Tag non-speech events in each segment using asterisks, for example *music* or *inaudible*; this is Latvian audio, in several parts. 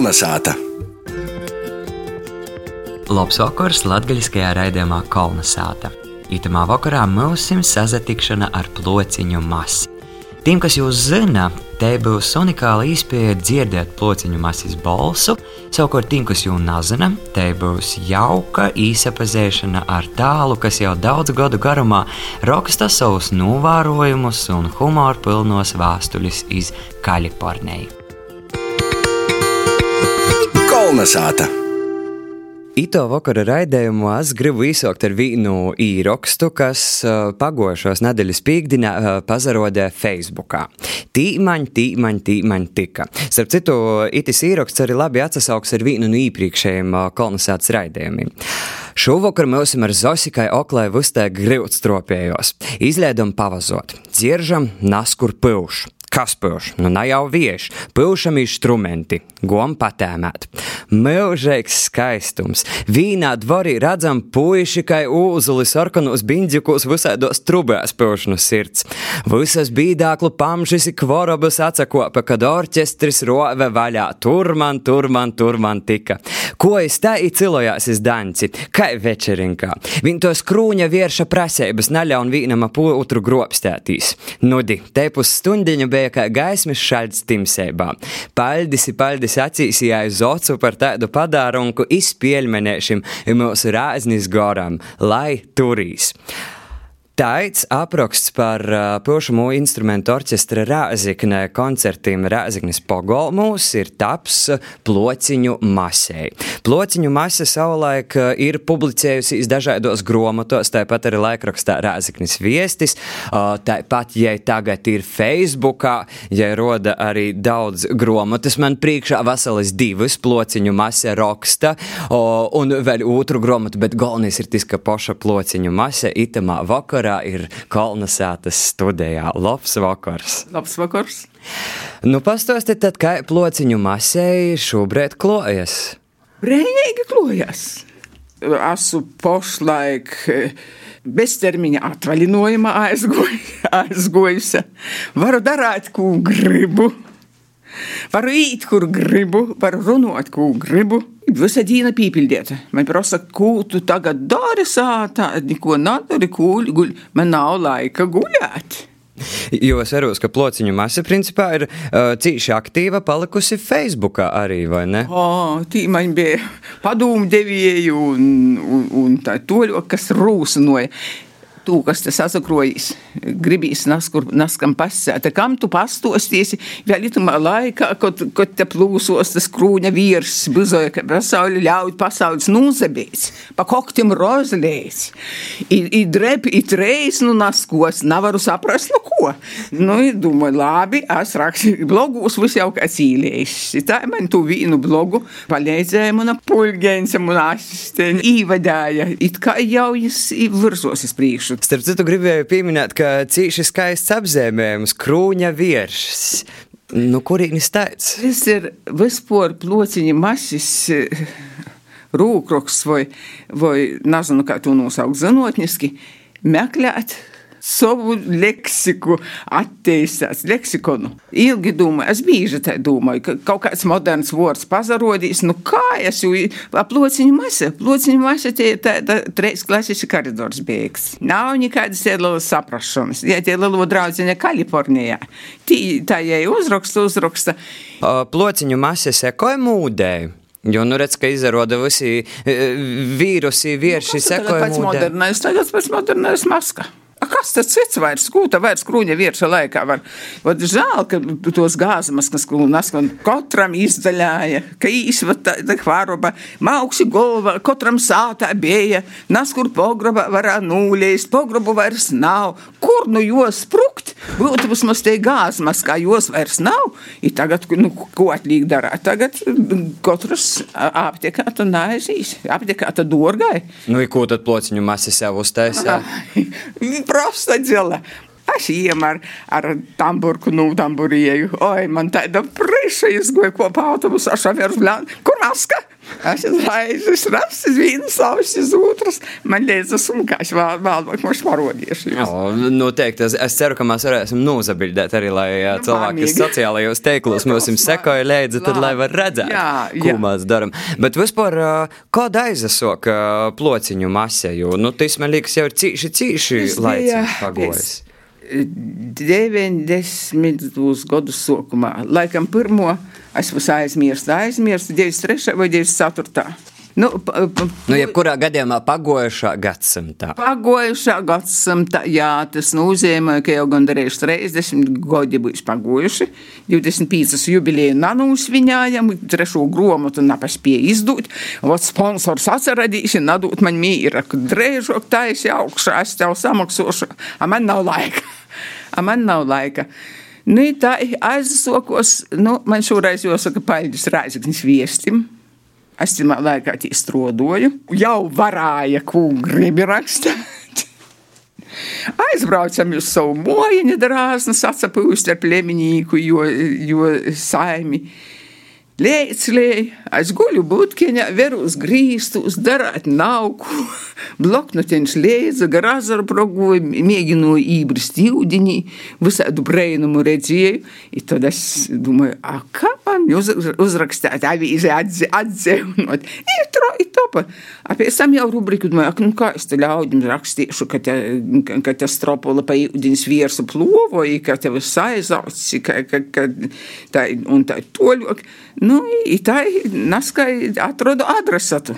Kolnesāta! Labs vakars latgaļiskajā raidījumā Kolnesāta. Itamā vakarā mūsim sazatikšana ar plociņu masi. Tiem, kas jūs zina, te būs unikāla iespēja dzirdēt plociņu masas balsu, savukārt tiem, kas jūs nezina, te būs jauka īsapazēšana ar tālu, kas jau daudzu gadu garumā raksta savus novērojumus un humoru pilnos vēstuļus iz Kaliforniju. Kolnesāta! Ito vakara raidījumā es gribu izsaukt ar vienu īrakstu, kas uh, pagošos nedēļas piekdienā uh, pazarodē Facebookā. Tīmaņ, tīmaņ, tīmaņ tika. Starp citu, itis īraksts arī labi atsasauks ar vienu no iepriekšējiem uh, kolonizācijas raidījumiem. Šovakar mēs ar Zosikai Oklai vustē grūti stropējos. Izliedam pavazot, dzieržam naskur pilšu. Kas pūš? Nu, ne jau vieši, pūšam instrumenti, gom patēmēt. Mūžīgs skaistums. Vīnā dvorī redzam puiši, kā ūzuli sarkanos bindžikos visādos trubēs pūšanu sirds. Visas bīdāklu pamžis ir kvorobus atsakopa, kad orķestris rove vaļā. Tur man, tur man, tur man tika. Ko es tā īcilojās iz danci, kā večerinkā. Viņ to skrūņa vierša prasēbas naļaun vīnam ap otru grobstētīs. Nudi, te pus stundiņu bija kā gaismas šaļts timsībā. Paldies, paldies acīs jāiz ocu par tādu padārunku izpieļmenēšim mūsu rāznis goram, lai turīs. Taits apraksts par uh, pušamo instrumentu orķestra Rāziknē koncertiem Rāziknes pogolmūs ir taps plociņu masei. Plociņu masa savulaik ir publicējusies dažādos gromatos, tāpat arī laikrakstā Rāziknes viestis, uh, tāpat, ja tagad ir Facebookā, ja roda arī daudz gromatas, man priekšā veselas divas plociņu masa raksta, uh, un vēl otru gromatu, bet galvenais ir tas, ka poša plociņu masa itamā vakarā vakarā ir kolonizētas studijā. Labs vakars! Labs vakars! Nu, pastāstiet, tad, kā plociņu masēji šobrīd klojas? Brīnīgi klojas! Esmu pašlaik beztermiņa atvaļinājumā *laughs* aizgojusi. Varu darīt, ko gribu. Varu īt, kur gribu, varu runāt, ko gribu. Visa diena pīpildīta. Man prasa, ko tu tagad dari sātā, neko nedari, guļ, guļ. Man nav laika guļēt. Jo es varu, ka plociņu masa principā ir uh, cīši aktīva palikusi Facebookā arī, vai ne? O, tī man bija padomdevēji un, un, un tā toļo, kas rūsnoja tū, kas tas sasakrojas, gribīs naskur, naskam pasēt, kam tu pastostīsi vēl itumā laikā, kad, kad te plūsos tas krūņa vīrs, buzoja, ka pasauli ļauj pasaules nūzabīs, pa koktim rozlēs, i, i drep, i treis, nu naskos, navaru saprast, nu ko. Nu, domāju, labi, es rakstīju blogus, viss jau kā cīlējis. Tā man tu vīnu blogu palīdzēja mana pulgēnce, man asistenti, īvadāja, it kā jau jis virzos uz priekšu. Starp citu, gribēju pieminēt, ka cīši skaists apzīmējums - krūņa virsmas. Nu, kurīnis tāds? Tas ir vispār plociņa masis. Rūkroks vai, vai nezinu, kā to nosaukt zinātniski, meklēt savu leksiku attīstās, leksikonu. Ilgi domāju, es bieži tā domāju, ka kaut kāds moderns vārds pazarodīs, nu kā es jau aplociņu masa, aplociņu masa tie ir tāda treis klases koridors beigas. Nav nekādas tie lielas saprašanas. Ja tie lielo draudziņa Kalifornijā, tī, tā jai uzraksta, uzraksta. Plociņu masa sekoja mūdēju. Jo, nu, redz, ka izrāda visi vīrusi, vīrši nu, sekoja. Tagad pēc modernais, tagad pēc modernais maska. Kas tas cits vairs? Kūta vairs krūņa virsā laikā var. Vat žēl, ka tos gāzmas, kas krūnas katram izdaļāja, ka īsva tāda hvaroba, maukši golva, katram sātā bija, nas kur pogroba varā nūļēst, pogrobu vairs nav. Kur nu jos sprukt? Būtu vismaz tie gāzmas, kā jos vairs nav. I tagad, nu, ko atlīgi darāt? Tagad katrs aptiekā tu neaizīs. Aptiekā tu dorgai. Nu, i ko tad plociņu masi sev uztaisā? *laughs* prosta dzela. Es iem ar, ar tamburku, nu, tamburieju. Oi, man tāda priša izgoja kopā autobusā šoferis. Kur maska? Es aizēju uz rakstus, viens savs uz otras. Man liekas, un kā es vēl, vēlāk mums parodīšu. O, noteikti. Es, es ceru, ka mēs varēsim nozabildēt arī, lai nu, cilvēki, kas sociālajos teiklos mums sekoja līdzi, tad lai var redzēt, jā, jā. ko mēs darām. Bet vispār, kāda aizasok plociņu masēju? Nu, tas man liekas jau ir cīši, cīši laicīgi pagojis. 90. gadu sākumā, laikam pirmo, es esmu aizmirsis, aizmirsis 93. vai 94. Nu, pa, pa, nu, jebkurā gadījumā pagojušā gadsimtā. Pagojušā gadsimtā, jā, tas nozīmē, ka jau gandrīz 30 gadi būs pagojuši. 25 jubileju nanūsviņājam, trešo gromatu napaspēja izdot. Vot sponsors atceradīši, nadot man mīra, ka drēžok taisi augšā, es tev samaksošu, a man nav laika. A man nav laika. Nu, tā aizsokos, nu, man šoreiz jāsaka paļģis Raizgnis viestim. Es tam laikā strādāju, jau varēja, ko gribi rakstīt. *laughs* Aizbraucam uz savu mojiņu, drāznu, sacapūst ar pleminīku, jo, jo saimi. Lēclēji, es guļu būtkeņā, veru uz grīstu, uz darāt nauku, *laughs* bloknotiņš lēdza, grazaru progoju, mēģināju ībrist jūdiņī, visādu brainumu redzēju, i tad es domāju, a, kā man uz, uzrakstāt avīzi atdzēvnot? Ir tro, ir topa. A pēc tam jau rubriku domāju, nu kā es te ļaudim rakstīšu, ka te, ka te stropola pa jūdiņas viersu plovoju, ka tev saizauts, ka, ka, ka tā, un tā toļok. Nu, tā naskai atrodu adresatu.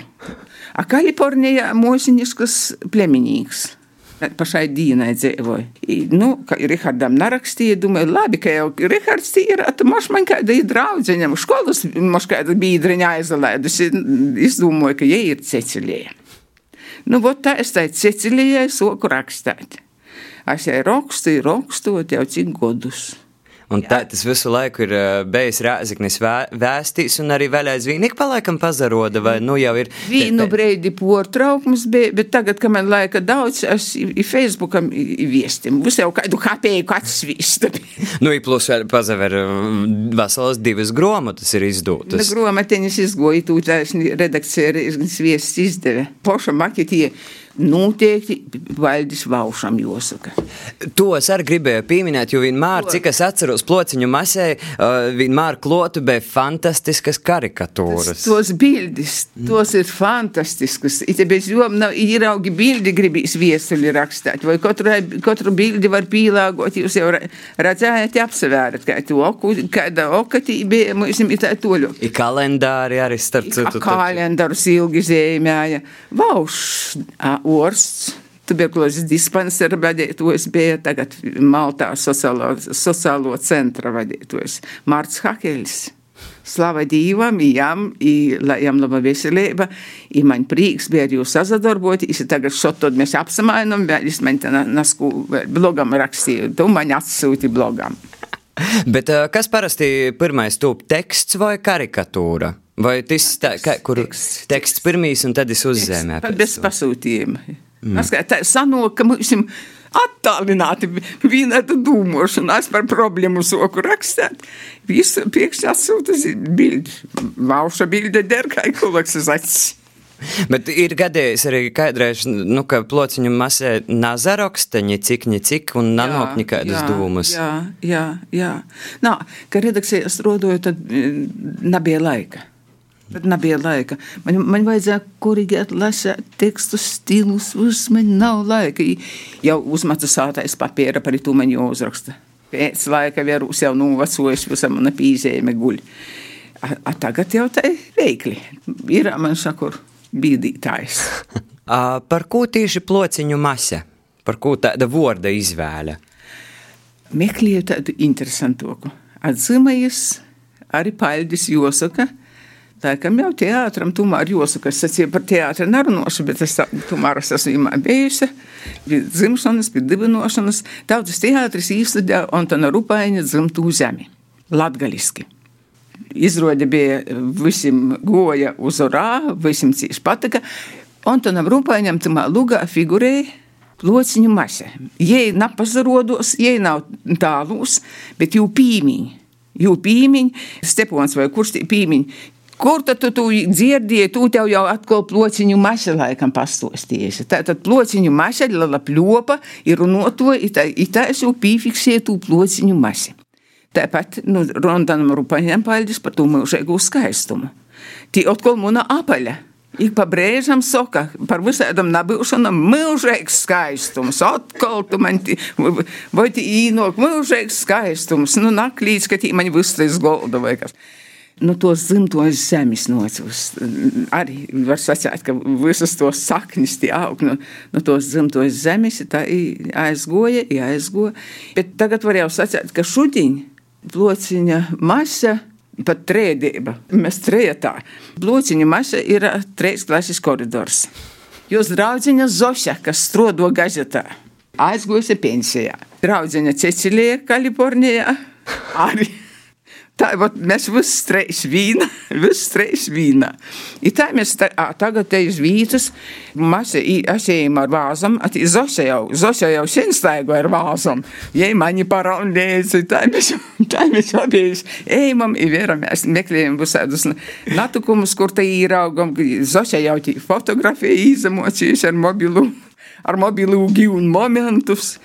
A Kalifornijā mūziņiskas pleminīgs. Pašai dienai dzīvoja. Nu, kā Rihardam narakstīja, domāju, labi, ka jau Rihards ir, tad moš man kāda ir draudzeņam, skolas moš kāda biedriņa aizalēdusi. Es domāju, ka jie ir Cecilija. Nu, vot tā es tai Cecilijai soku rakstāt. Es jau rakstu, rakstot jau cik godus. Un tā, tas visu laiku ir uh, bijis Rāzaknis vē, vēstīs, un arī vēl aizvien ik pa laikam pazaroda, vai nu jau ir. Vienu brīdi portraukums bija, bet tagad, kad man laika daudz, es i Facebookam viestim, būs jau kādu kapēju kāds vīsta. *laughs* nu, i plus vēl pazaver veselas divas gromatas ir izdotas. Gromatiņas izgoja, tūtās redakcija viests izdeve. Poša maketie noteikti Valdis Vaušam jāsaka. To es arī gribēju pieminēt, jo vienmēr, cik es atceros plociņu masē, uh, vienmēr klotu bija fantastiskas karikatūras. Tas, tos bildes, tos ir fantastiskas. It bez jom nav īraugi bildi gribīs viesuli rakstāt, vai katru, katru bildi var pīlāgot, jūs jau redzējāt, apsavērat, kā to oku, kāda okatī bija, mums ir tā toļu. I kalendāri arī starp citu. Kalendārus ilgi zīmēja. Vauš, orsts. Tuberkulozes dispansera vadītājs bija tagad Maltā sociālo, sociālo centra vadītājs Mārts Hakeļs. Slava Dievam, jām, i, lai jām laba veselība, i man prieks bija ar jūs sazadarboties, i tagad šotod mēs apsamainam, bet es man te nasku blogam rakstīju, tu man atsūti blogam. Bet kas parasti pirmais tūp teksts vai karikatūra? Vai tas tā, kā, kur teksts, teksts pirmīs un tad es uzzēmēju? Pat bez pasūtījuma. Mm. Tā sanok, ka mums ir attālināti vienāda dūmošana, es par problēmu soku rakstāt. Visu priekšā atsūta bildi. Vauša bilde der, kā kolaks uz acis. Bet ir gadījis arī kādreiz, nu, ka plociņu masē nazaroksteņi, cik, ni cik, un nanopņi kādas dūmas. Jā, jā, jā. Nā, ka redakcijā strodoju, tad nebija laika. Bet nebija laika. Man, man vajadzēja korrigēt, lasīt tekstus, stilus, uz man nav laika. Jau uzmatu sātais papīra par to man jāuzraksta. Pēc laika vērūs jau novacojis, visam man pīzējumi guļ. A, a tagad jau tā ir veikli. Ir man šakur bīdītājs. *laughs* par ko tieši plociņu masa? Par ko tāda vorda izvēle? Meklēju tādu interesantoku. Atzīmējas arī Paļdis Josaka – Laikam jau teātram tomēr jāsaka, es sacīju par teātri nerunāšu, bet es tomēr es esmu bijusi pie dzimšanas, pie dibinošanas. Tautas teātris īstenībā Antona Rupaini dzimtu zemi, latgaliski. Izrāde bija visiem goja uz orā, visiem cīši patika. Antonam Rupainam tamā lugā figurēja plociņu mase. Jei napazarodos, jei nav tālūs, bet jū pīmiņi. Jū pīmiņi, Stepons vai kurš tie pīmiņi, Kur tad tu, tu dzirdēji, tu tev jau atkal plociņu maša laikam pastostījies. Tātad plociņu maša lala pļopa ir runoto, itā es jau pīfiksēju tu plociņu maši. Tāpat, nu, Rondanam Rupaņam paldies par to mūžēgu skaistumu. Tī atkal muna apaļa. Ik pa brīžam saka par visādām nabūšanām, mūžīgs skaistums. Atkal tu man, vai tī īnok, mūžīgs skaistums. Nu, naklīdz, ka tī man viss tas golda vai kas. Nu, tos dzimtos zemes nocūs. Arī var sacīt, ka visas tos saknis tie aug no, no tos dzimtos zemes, tā aizgoja, aizgoja. Bet tagad var jau sacīt, ka šudiņ plociņa masa pat trēdība. Mēs trējatā. Blūciņa masa ir trīs klases koridors. Jūs draudziņa Zoša, kas strodo gazetā, aizgūsi pensijā. Draudziņa Cecilija Kalifornijā arī. Tā vat, mēs visi trīs vīna, *laughs* visi trīs vīna. I tā mēs tā, a, tagad te iz vītas, mēs esam ar vāzam, a Zoša jau, Zoša jau sen staigo ar vāzam. Jei mani paraunēsi, tā mēs, *laughs* tā mēs abies ejam, i vieram, mēs meklējam visādus natukumus, kur te īraugam. Zoša jau tī fotografija izemocīs ar mobilu, ar mobilu gīvun momentus.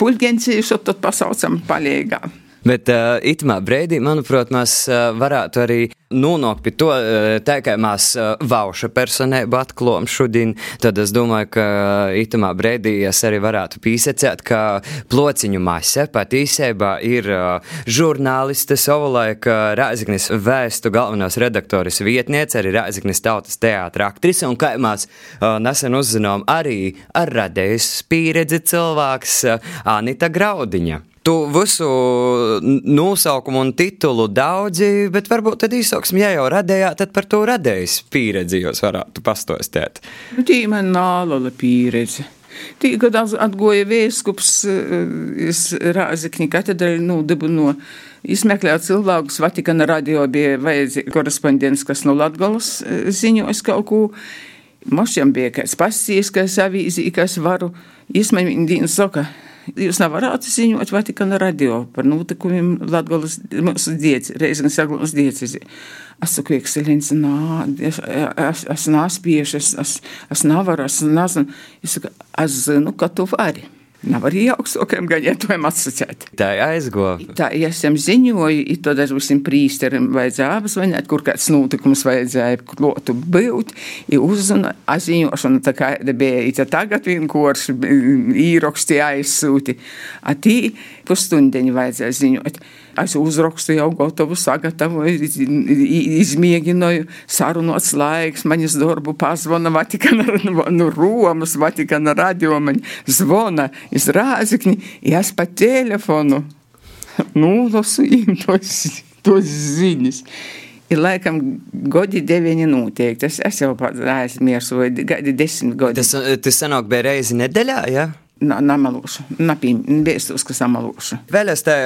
Pulgencīšu tad pasaucam palīgā. Bet uh, itamā brīdī, manuprāt, mēs uh, varētu arī nonākt pie to, uh, tā kā mēs uh, vauša personību atklājam šodien, tad es domāju, ka itamā brīdī es arī varētu pīsecēt, ka plociņu masa patiesībā ir uh, žurnāliste savulaik uh, Rāziknis vēstu galvenos redaktoris vietniece, arī Rāziknis tautas teātra aktrise, un kā mēs uh, nesen uzzinām, arī ar radējas pieredzi cilvēks uh, Anita Graudiņa. Tu visu nosaukumu un titulu daudzi, bet varbūt tad īsāksim, ja jau radījāt, tad par to radējas pieredzi jūs varētu pastostēt. Nu, tī man nālala pieredze. Tī, kad atgoja vēskups, es Rāzikņi katedrēļ nūdibino izmeklēt cilvēkus, Vatikana radio bija vajadzīgi korespondents, kas no Latgalas ziņos kaut ko. Mošķiem bija kāds pasīs, kas avīzī, kas varu. Viņa saka, Jūs nevarat ziņot Vatikāna radio par notikumiem Latvijas mūsu dieci, reizes Saglas diecezi. Es saku, ekscelenci, nā, es, es, es nāspiešu, es, es, es nevaru, es nezinu. Es saku, es zinu, ka tu vari. Nav arī augstākajam gaņētojam atsacēt. Tā aizgoja. Tā, ja esam ziņoju, tad ar visiem prīsteriem vajadzēja apzvanīt, kur kāds notikums vajadzēja klotu būt, i uzzina, aziņošana tā kā bija, ja tagad vienkārši īroksti aizsūti. A tī pusstundiņu vajadzēja ziņot. Es uzrakstu jau gatavu, sagatavoju, izmēģināju, sarunots laiks, manis darbu pazvana Vatikana, *laughs* nu, Romas, Vatikana radio man zvona iz Rāzikni, es pa telefonu *laughs* nulasu im tos, tos ziņas. Ir laikam gadi deviņi noteikti. Es, es jau aizmirsu, vai gadi desmit gadi. Tas, tas sanāk bija reizi nedēļā, jā? Ja? Namalušu, napīmēstos, kas amalušu. Vēl es te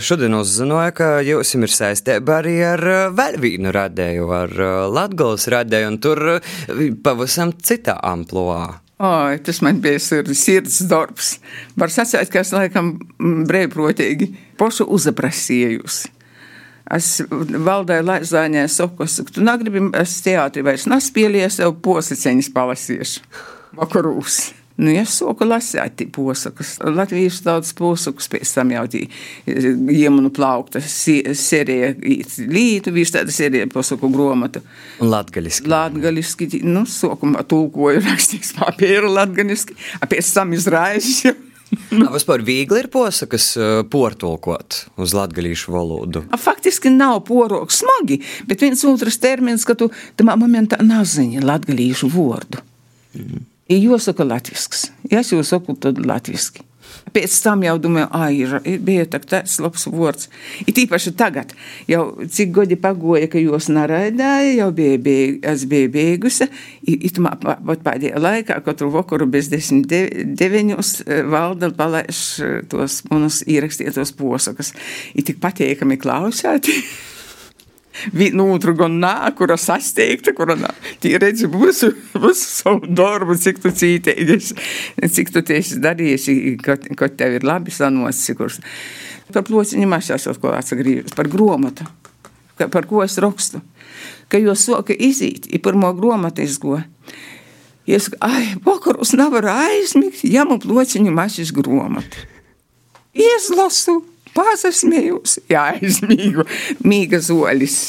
šodien uzzināju, ka jūs ir saistībā arī ar vēl vienu radēju, ar Latgolas radēju, un tur pavisam citā amploā. Oi, tas man bija sirds darbs. Var sacīt, ka es laikam brīvprotīgi pošu uzaprasījusi. Es valdēju Laizāņē saku, tu negribi, es teātri vairs nespielies, jau posliceņas palasīšu. Vakarūs. Nu, ja soku lasīt posakus, Latvijas tautas posakus, pēc tam jau tī iemunu plaukta serija, lītu, visu tāda serija posaku gromata. Un latgaliski. Latgaliski, nu, sokumā tulkoju *laughs* rakstīgs papīru latgaliski, a pēc tam izraižu. *laughs* A, vispār viegli ir posakas portulkot uz latgalīšu valodu? A, faktiski nav porok smagi, bet viens otrs termins, ka tu tamā momentā nazini latgalīšu vārdu. Mm. Jāsaka latviešu. Ja es jau saku, tad latviešu. Pēc tam jau domāju, ah, ir, bija tāds labs vārds. Ir īpaši tagad, jau cik gadi pagoja, ka jūs naraidāja, jau bija, bija, es biju beigusi. Itamā pat pēdējā laikā, katru vakaru bez desmit deviņos valda palaiš tos manus ierakstītos posakas. Ir tik patīkami klausēt. *laughs* vienu otru gan nā, kura sasteigta, kura nā. Tī redzi visu, visu savu darbu, cik tu cītējies, cik tu tieši darījies, kad tev ir labi sanosis, kurš. Par plociņu mašās kaut ko atsagrīžas, par gromatu, par ko es rakstu. ka jau soka izīt, ir pirmo gromatu izgo. Es saku, ai, vakaros nevaru aizmigt, ja man plociņu mašas gromatu. Izlasu, pazasmējos, jā, aizmīgu, mīga zolis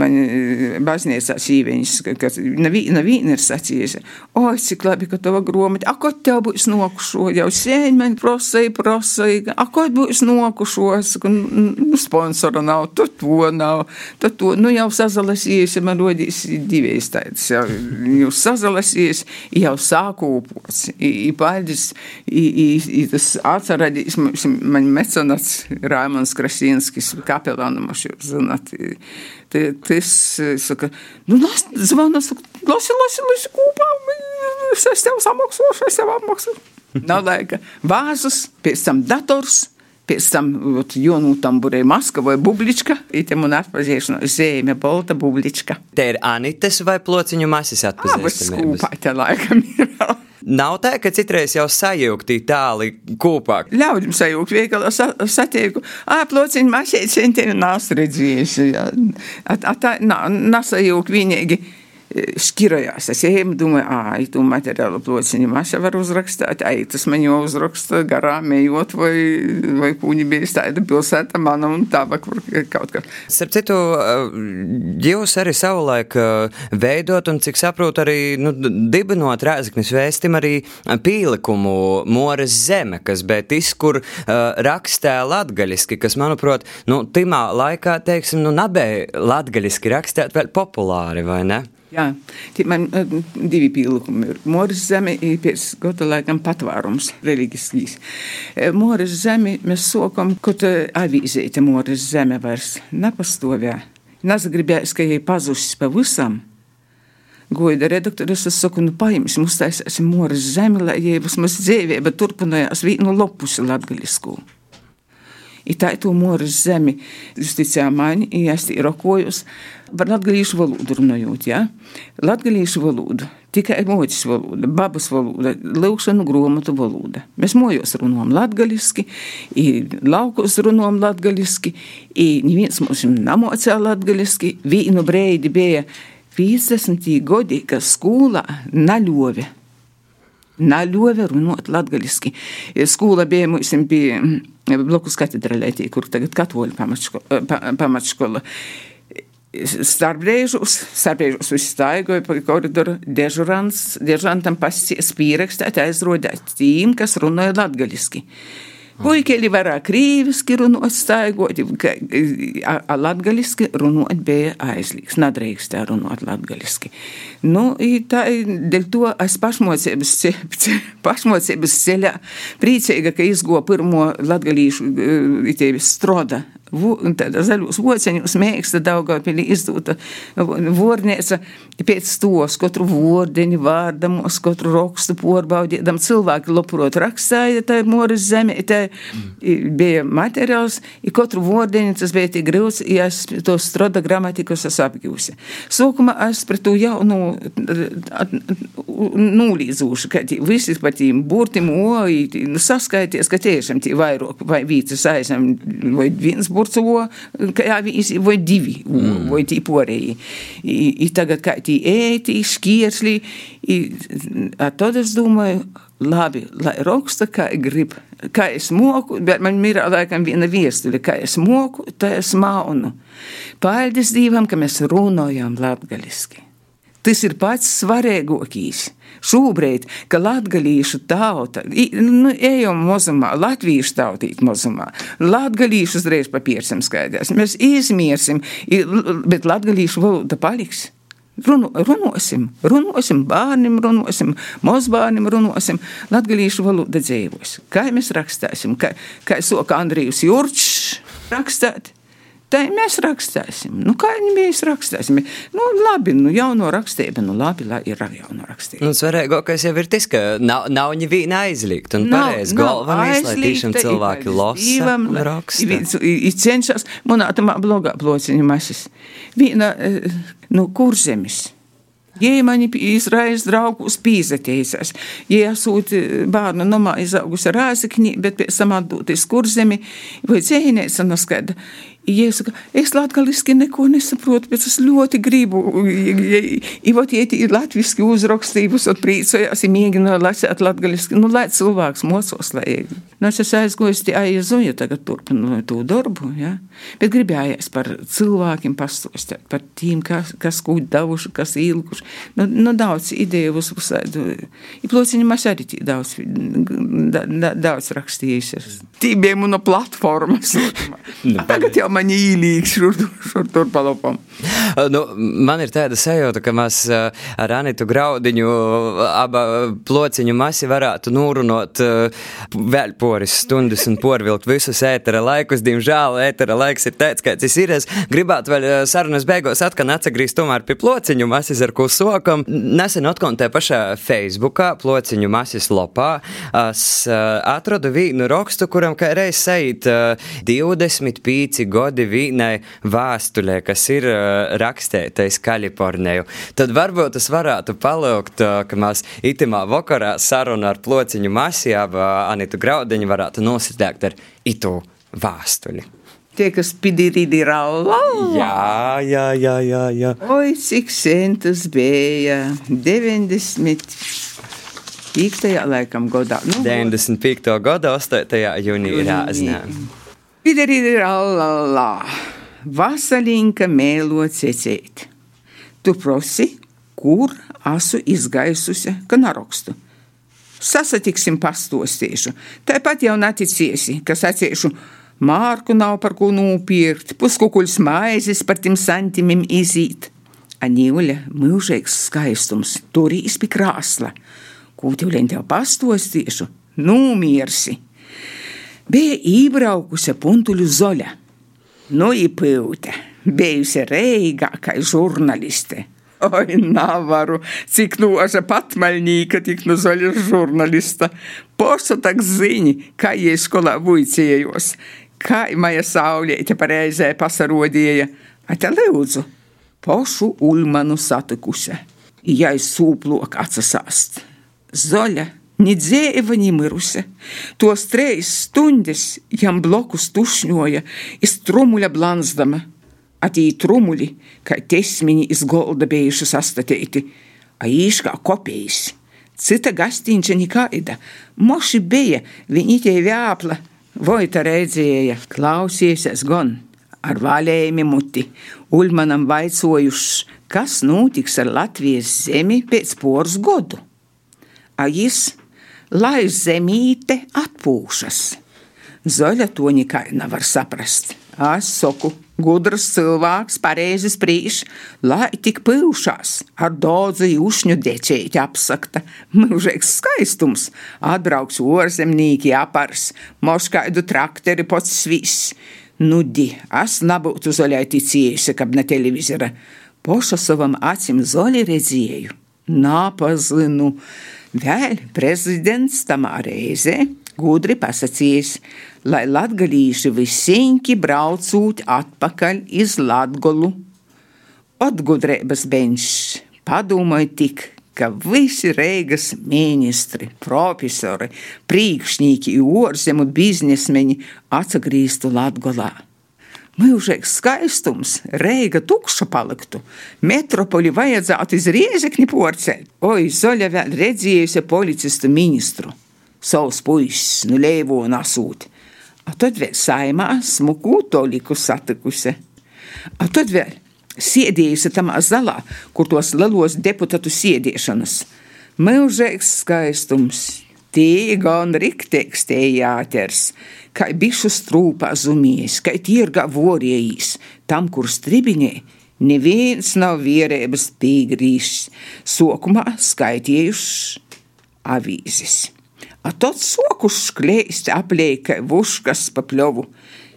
man eh, baznīcā sīviņas, kas neviena ir sacījusi, oi, cik labi, ka tava gromati, a, ko tev būs nokušo, jau sēņ man prosai, prosai, a, ko būs nokušo, nu, sponsora nav, tu to nav, tu to, nu, jau sazalasījies, man rodīs divies tāds, jau, jau sazalasījies, jau sākūpots, i paļdis, i, tas atceradīs, man mecenats Raimons Krasīnskis, kapelānu mašu, zināt, tas saka, nu, zvana, saka, lasi, lasi, lasi kopā, es tev samaksošu, es tev apmaksošu. Nav laika. Vāzas, pēc tam dators. Pēc tam Jonu tamburē maska vai bublička, it man atpazīšana zēme, bolta bublička. Te ir Anites vai plociņu masas atpazīstamības? Abas skūpā te laikam ir. Nav tā, ka citreiz jau sajūgti tāli kopā. Ļaudim sajūgt, vieglā sa satieku. Ā, plociņu mašīt centienu nās redzējuši. Tā, nasajūgt vienīgi šķirojās. Es ejam, domāju, ai, tu materiālu plociņu maša var uzrakstīt, ai, tas man jau uzraksta garām ejot, vai, vai kūņi bija tāda pilsēta mana un tā, kur kaut kā. Starp citu, jūs arī savulaik veidot un, cik saprotu, arī, nu, dibinot Rēzaknis vēstim arī pīlikumu Mores zeme, kas bet izkur rakstē latgaļiski, kas, manuprāt, nu, timā laikā, teiksim, nu, nabēja latgaļiski rakstēt vēl populāri, vai ne? Jā, tie man divi pielikumi ir. Moras zeme ir pēc gota laikam patvārums reliģiskīs. Moras zemi mēs sokam, kaut avīzēta Moras zeme vairs nepastovē. Nezagribējās, ka jai pazusis pavisam. Goida redaktoris, es saku, nu paimsim, uztaisīsim Moras zemi, lai jai vismaz dzīvība turpinājās vienu lopusi latgaļisku. I tā ir to Moras zemi, justicā mani, ja es rokojos, par latgalīšu valodu runājot, ja? Latgalīšu valodu, tikai mocis valoda, babas valoda, lūkšanu gromatu valoda. Mēs mojos runājam latgaliski, i laukos runājam latgaliski, i neviens mums namocē latgaliski, vīnu breidi bija 50 godi, ka skolā naļove. Naļove runāt latgaliski. Skola bija mums bija blokus katedralē, kur tagad katoļu pamatškola. pamatškola starpbrīžos, starpbrīžos uzstājoja pa koridoru dežurants, dežurantam pasies pierakstēt aizrodēt tīm, kas runāja latgaļiski. Puikeļi varēja krīviski runāt, staigot, a latgaļiski runāt bija aizlīgs, nadrīkstē runāt latgaļiski. Nu, tā, dēļ to es pašmocības, pašmocības ceļā priecīga, ka izgo pirmo latgaļīšu stroda zaļos oceņos mēksta Daugavpilī izdota vornēca pēc tos, katru vordeņu vārdamos, katru rakstu porbaudīdam cilvēki labprot rakstāja, tā ir moras zeme, tā bija materiāls, i katru vordeņu tas bija tik grūts, ja es to stroda gramatikas es apgūsi. Sākumā es pret to jau, nu, nulīdzošu, ka visi par tīm burtim, oi, nu, saskaities, ka tiešām tī vairāk vai vīcas aizem, vai viens burts kā visi, vai divi, mm. vai tī porēji. I, i tagad kā tī ēti, škiersli, i, a tad es domāju, labi, lai raksta, kā grib, kā es moku, bet man ir laikam viena viestule, kā es moku, tā es maunu. Paldies Dievam, ka mēs runājam latgaliski. Tas ir pats svarīgākais. Šobrīd, ka latgalīšu tauta, nu, ejam mazumā, latviešu tautīt mazumā, latgalīšu uzreiz papiersim skaidrs, mēs izmiersim, bet latgalīšu valoda paliks. Runu, runosim, runosim, bērniem runosim, mazbērniem runosim, latgalīšu valoda dzīvos. Kā mēs rakstāsim, kā, kā soka Andrijus Jurčs rakstāt? Tā mēs rakstīsim. Nu, kā mēs rakstīsim? Nu, labi, nu, jauno rakstība, nu, labi, lai ir jauno rakstība. Nu, svarīgākais jau ir tas, ka nav, nav neviena aizliegt. Un nav, pareiz, galvenais, lai tiešām cilvēki lasa un raksta. I cenšas, manā tamā blogā plociņa masas. Viena, nu, kurzemis. Jie mani izraisa draugus pīzetēsās. Jie esot bērnu nomā izaugusi rāzikņi, bet pēc tam atdūties kurzemi vai dzēnēs un skaida. Ja saka, es latgaliski neko nesaprotu, bet es ļoti gribu. I vot ieti latviski uzrakstības, un priecājās, ja mēģina lasēt latgaliski. Nu, lai cilvēks mocos, lai. Nu, es esmu aizgojis tie aizoju tagad turpinu to darbu, ja. Bet gribējās par cilvēkiem pastostēt, par tīm, kas, kas kūd davuši, kas ilguši. Nu, nu daudz ideju uz pusēdu. I plociņi mēs arī daudz, da, da, daudz rakstījušies. Tī bija muna platformas. *laughs* Tagad jau man īlīgs šur, šur tur palopam. Nu, man ir tāda sajūta, ka mēs ar Anitu Graudiņu aba plociņu masi varētu nūrunot vēl poris stundas un porvilkt visus ētera laikus. Diemžēl ētera laiks ir tāds, kāds tas ir. Es gribētu vēl sarunas beigās atkal atsagrīzt tomēr pie plociņu masis, ar ko sokam. Nesen atkontē pašā Facebookā, plociņu masis lopā, es atradu vīnu rakstu, kuram kā reiz sajūt 25 gadu gadi vīnai vēstulē, kas ir uh, rakstētais Kaliforniju. Tad varbūt es varētu palūgt, uh, ka mēs itimā vakarā sarunu ar plociņu uh, Anitu Graudiņu varētu nositēkt ar itu vēstuli. Tie, kas pidirīdi raula. Jā, jā, jā, jā, jā. Oi, cik sen tas bija? 90. Pīktajā laikam godā. Nu, 95. gada 8. jūnijā Rāznā. Piderīrālā, vasaļinka mēlo cecēt. Tu prosi, kur esmu izgaisusi, ka narakstu. Sasatiksim pastostīšu. Tāpat jau naticēsi, ka sacīšu, mārku nav par ko nopirkt, puskukuļs maizes par tiem santimiem izīt. Anīļa mūžīgs skaistums, turīs pie krāsla. Ko tev lien tev pastostīšu? Numirsi! Bija ībraukusi puntuļu zoļa. Nu, īpūta, bijusi reigākā žurnāliste. Oi, navaru, cik noža patmaļnīka tik no zoļa žurnālista. Poša tak ziņi, kā jie skolā vuicējos, kā maja saulēte pareizē pasarodīja. Ate lūdzu, pošu ulmanu satikusi. Jai sūplok atsasāst. Zoļa Ni dzēva, ni mirusi. Tos trejas stundas jam blokus tušņoja, iz trumuļa blanzdama. Atī trumuļi, kā tesmiņi iz golda bijuši sastatēti, a īškā kopējis. Cita gastīņša nikaida, moši bija, viņi tie vēpla, vojta redzēja, klausiesies gon. Ar valējumi muti, Ulmanam vaicojuši, kas notiks ar Latvijas zemi pēc poras godu. A jis lai zemīte atpūšas. Zaļa to nekai nevar saprast. Es saku, gudrs cilvēks, pareizi spriež, lai tik pilšās, ar daudzu jūšņu dečēķi apsakta, mūžīgs skaistums, atbrauks orzemnīki apars, moškaidu trakteri pats viss. Nudi, es nebūtu zaļai ticējusi, kad ne televizora. Poša savam acim zaļi redzēju, nāpazinu. Vēl prezidents tamā reizē gudri pasakījis, lai latgalīši visiņki braucūt atpakaļ iz Latgolu. Atgudrības benčs padomāja tik, ka visi Reigas ministri, profesori, priekšnieki, ārzemju biznesmeņi atgriežtu Latgolā. Mūžīgs skaistums, reiga tukša paliktu, metropoli vajadzētu iz riezekņi porcēt. Oi, Zoļa vēl redzējusi policistu ministru, savus puisis, nu leivo un asūt. A tad vēl saimā smuku toliku satikusi. A tad vēl sēdējusi tamā zalā, kur tos lielos deputātu sēdēšanas. Mūžīgs skaistums, Tī gan riktīgs teāters, kā bišu strūpā zumies, kā tirgā vorējīs, tam, kur stribiņē, neviens nav vierības pīgrīšs, sokumā skaitījuši avīzes. A tot sokus škleisti aplieka vuškas pa pļovu,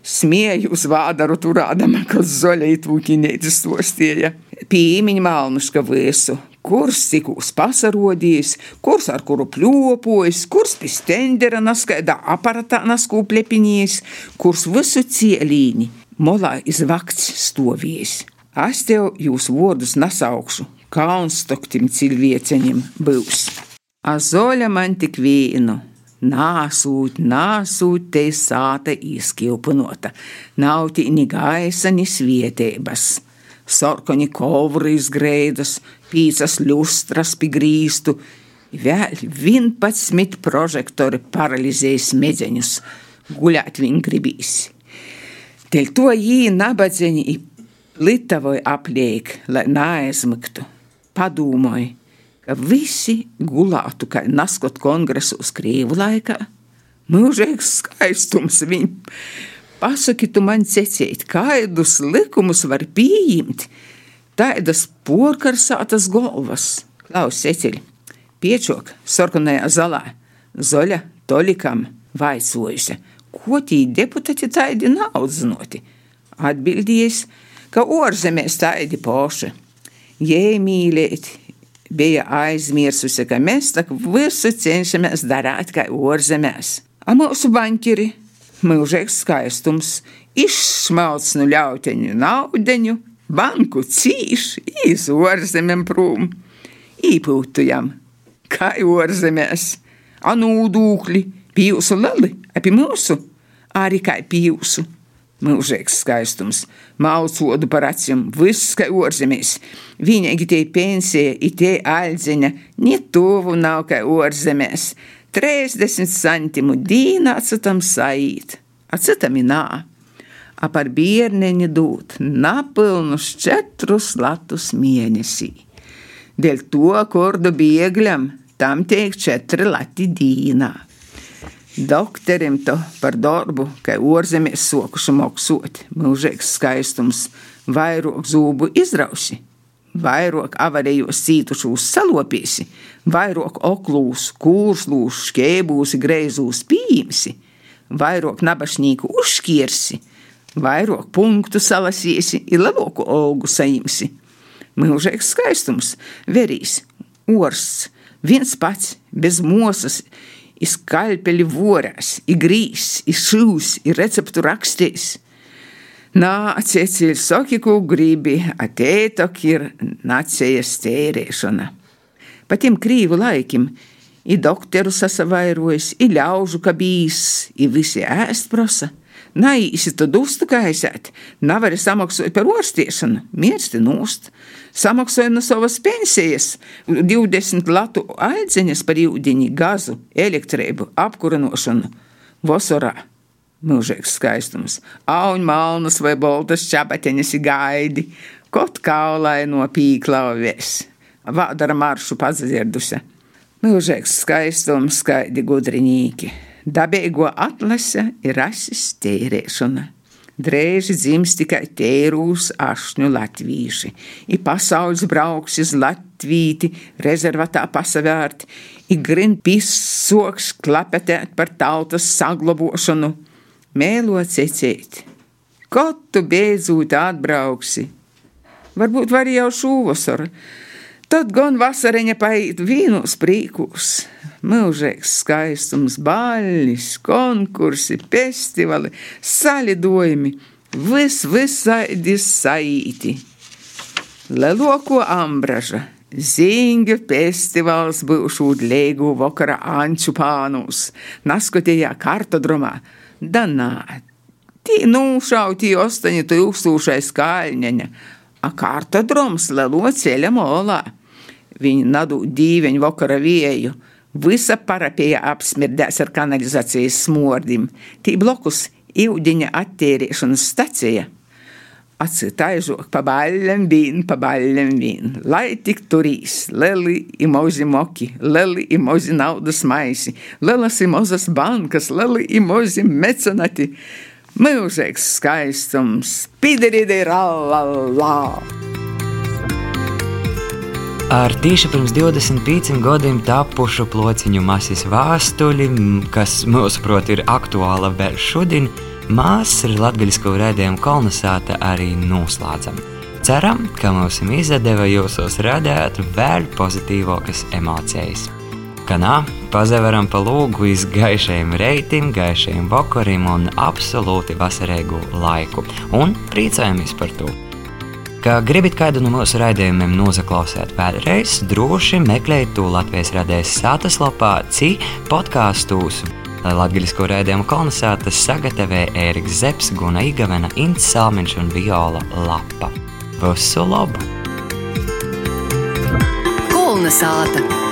smieju uz vādaru turādama, ka zoļeit vūkinētis stostieja. Pīmiņ malnuška vēsu, kurs cikūs pasarodījis, kurs ar kuru pļopojis, kurs pie stendera naskaida aparatā nasku plepinījis, kurs visu cielīni molā izvakts stovījis. Es tev jūs vārdus nesaukšu, kauns toktim cilvēceņiem būs. Azoļa man tik vīnu. Nāsūt, nāsūt, te sāta izkilpunota, nav tī ni gaisa, ni svietības. Sarkoni kovri izgreidas, pīcas ļustras pigrīstu, vēl 11 prožektori paralizēja smadzeņus, guļāt viņi gribīs. Dēļ to jī nabadzeņi Litavoja apliek, lai neaizmigtu. Padomāju, ka visi gulātu kā naskot kongresu uz Krievu laikā. Mūžīgs skaistums viņam. Pasaki, tu man secēt, kādus likumus var pieņemt, tādas porkarsātas galvas. Klaus seceļ, piečok, sarkanajā zalā, zoļa tolikam vaicojusi, ko tī deputāti tādi nav zinoti. Atbildījis, ka ārzemēs tādi poši. Jē, mīlēt, bija aizmirsusi, ka mēs tak visu cenšamies darīt kā ārzemēs. A mūsu bankiri, mūžīgs skaistums, izsmalts no ļauteņu naudeņu, banku cīš, iz ārzemēm prūm, īpūtujam, kā ārzemēs, anūdūkļi, pīvsu lali, apie mūsu, arī kā pīvsu mūžīgs skaistums, malcodu par acīm, viss kā ārzemēs. Vienīgi tie pensija, tie aldziņa, ne tuvu nav kā ārzemēs. 30 centimu dīna atsitam saīt, atsitam nā. A par bērniņu dūt napilnus četrus latus mēnesī. Dēļ to kordu biegļam tam tiek četri lati dīnā. Doktorim to par darbu, kā ārzemēs sokuši maksot, mūžīgs skaistums, vairāk zūbu izrausi, vairāk avarijos cītušos salopīsi, vairāk oklūs, kūrslūs, šķēbūsi, greizūs pīmsi, vairāk nabašnīku uzškiersi, vairāk punktu salasīsi, ir labāku olgu saimsi. Mūžīgs skaistums, verīs, orsts, viens pats, bez mosas, i skalpeli vorās, i grīs, i šūs, i receptu rakstīs. Nāciet, ir soki, ko gribi, atētok ir nācējas tērēšana. Pa tiem krīvu laikim, i doktoru sasavairojas, i ļaužu kabīs, i visi ēst prosa. Naīsi tu dustu kaisēt, nevari samaksāt par orstiešanu, mirsti nūst. Samaksāja no savas pensijas. 20 latu aiziņas par ūdeņi, gazu, elektrību, apkurinošanu. Vasarā. Mūžīgs skaistums, auņu malnas vai boltas čapateņas gaidi, kaut kaulai no pīklauvies, vādara maršu padzirdusi. Mūžīgs skaistums, skaidi gudrinīki dabīgo atlase ir rases tērēšana. Drēži dzims tikai tērūs ašņu latvīši, i pasaules brauks iz Latvīti, rezervatā pasavērt, i grin pisoks klapetēt par tautas saglabošanu, mēlot secēt. Kaut tu beidzot atbrauksi? Varbūt var jau šūvasaru, tad gan vasariņa paiet vīnos prīkūs mūžīgs skaistums, baļļis, konkursi, festivāli, salidojumi, vis visādi saīti. Lieloko ambraža, zīņu festivāls būšu lēgu vakara anču pānus, naskotījā kartodromā, danā. Tī nušauti ostaņi tūkstošais kāļņaņa, a kartodroms lielo ceļa molā. Viņi nadu dīveņu vakara vieju, Visa parapija apsmirdēs ar kanalizācijas smordim, tī blokus ūdeņa attērēšanas stacija. Atsitaižok pa baļļam vīn, pa baļļam vīn, lai tik turīs, leli i mozi moki, leli i mozi naudas maisi, lelas i mozas bankas, leli i mozi mecenati. Mūžīgs skaistums, piderīdī rallallā! Ar tieši pirms 25 gadiem tapušu plociņu masas vēstuli, kas mūsuprāt ir aktuāla vēl šodien, mēs ar latgaļisko redzējumu kolonizāta arī noslēdzam. Ceram, ka mums izdeva jūsos radīt vēl pozitīvākas emocijas. Kā nā, pazaveram pa lūgu iz gaišajiem reitim, gaišajiem vakariem un absolūti vasarīgu laiku, un priecājamies par to! Kā gribat kādu no mūsu raidījumiem noklausīt vēlreiz, droši meklējiet to Latvijas radējas sātas lapā, cī podkāstos. Latvijas raidījumu kolonizētas sagatavoja Ēriks Zepsi, Guna Igavena, Ints Salmiņš un Viola Lapa. Visu labu! Kolonizēta!